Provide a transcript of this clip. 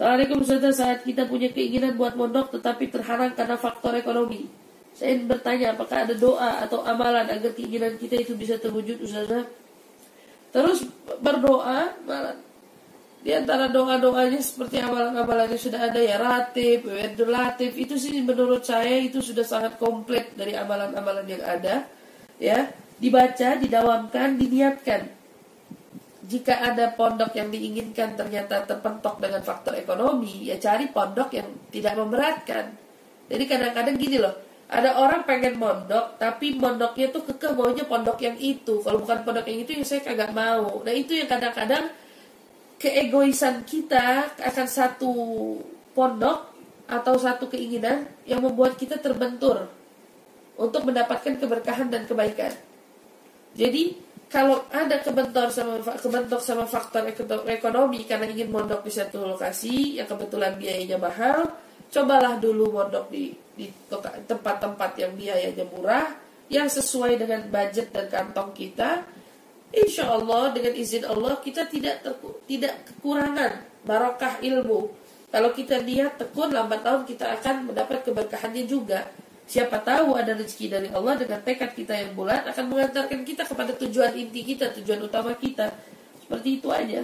Assalamualaikum Ustaz, saat kita punya keinginan buat mondok tetapi terhalang karena faktor ekonomi. Saya ingin bertanya apakah ada doa atau amalan agar keinginan kita itu bisa terwujud Ustaz? Terus berdoa, malah di antara doa-doanya seperti amalan-amalan yang sudah ada ya ratib, wirdul latif itu sih menurut saya itu sudah sangat komplit dari amalan-amalan yang ada ya dibaca, didawamkan, diniatkan jika ada pondok yang diinginkan ternyata terpentok dengan faktor ekonomi, ya cari pondok yang tidak memberatkan. Jadi kadang-kadang gini loh, ada orang pengen mondok, tapi mondoknya tuh kekeh maunya pondok yang itu. Kalau bukan pondok yang itu, ya saya kagak mau. Nah itu yang kadang-kadang keegoisan kita akan satu pondok atau satu keinginan yang membuat kita terbentur untuk mendapatkan keberkahan dan kebaikan. Jadi kalau ada kebentor sama kebentok sama faktor ekonomi karena ingin mondok di satu lokasi yang kebetulan biayanya mahal, cobalah dulu mondok di di tempat-tempat yang biayanya murah, yang sesuai dengan budget dan kantong kita. Insya Allah dengan izin Allah kita tidak tidak kekurangan barokah ilmu. Kalau kita niat tekun lambat tahun kita akan mendapat keberkahannya juga. Siapa tahu ada rezeki dari Allah dengan tekad kita yang bulat akan mengantarkan kita kepada tujuan inti kita, tujuan utama kita. Seperti itu aja.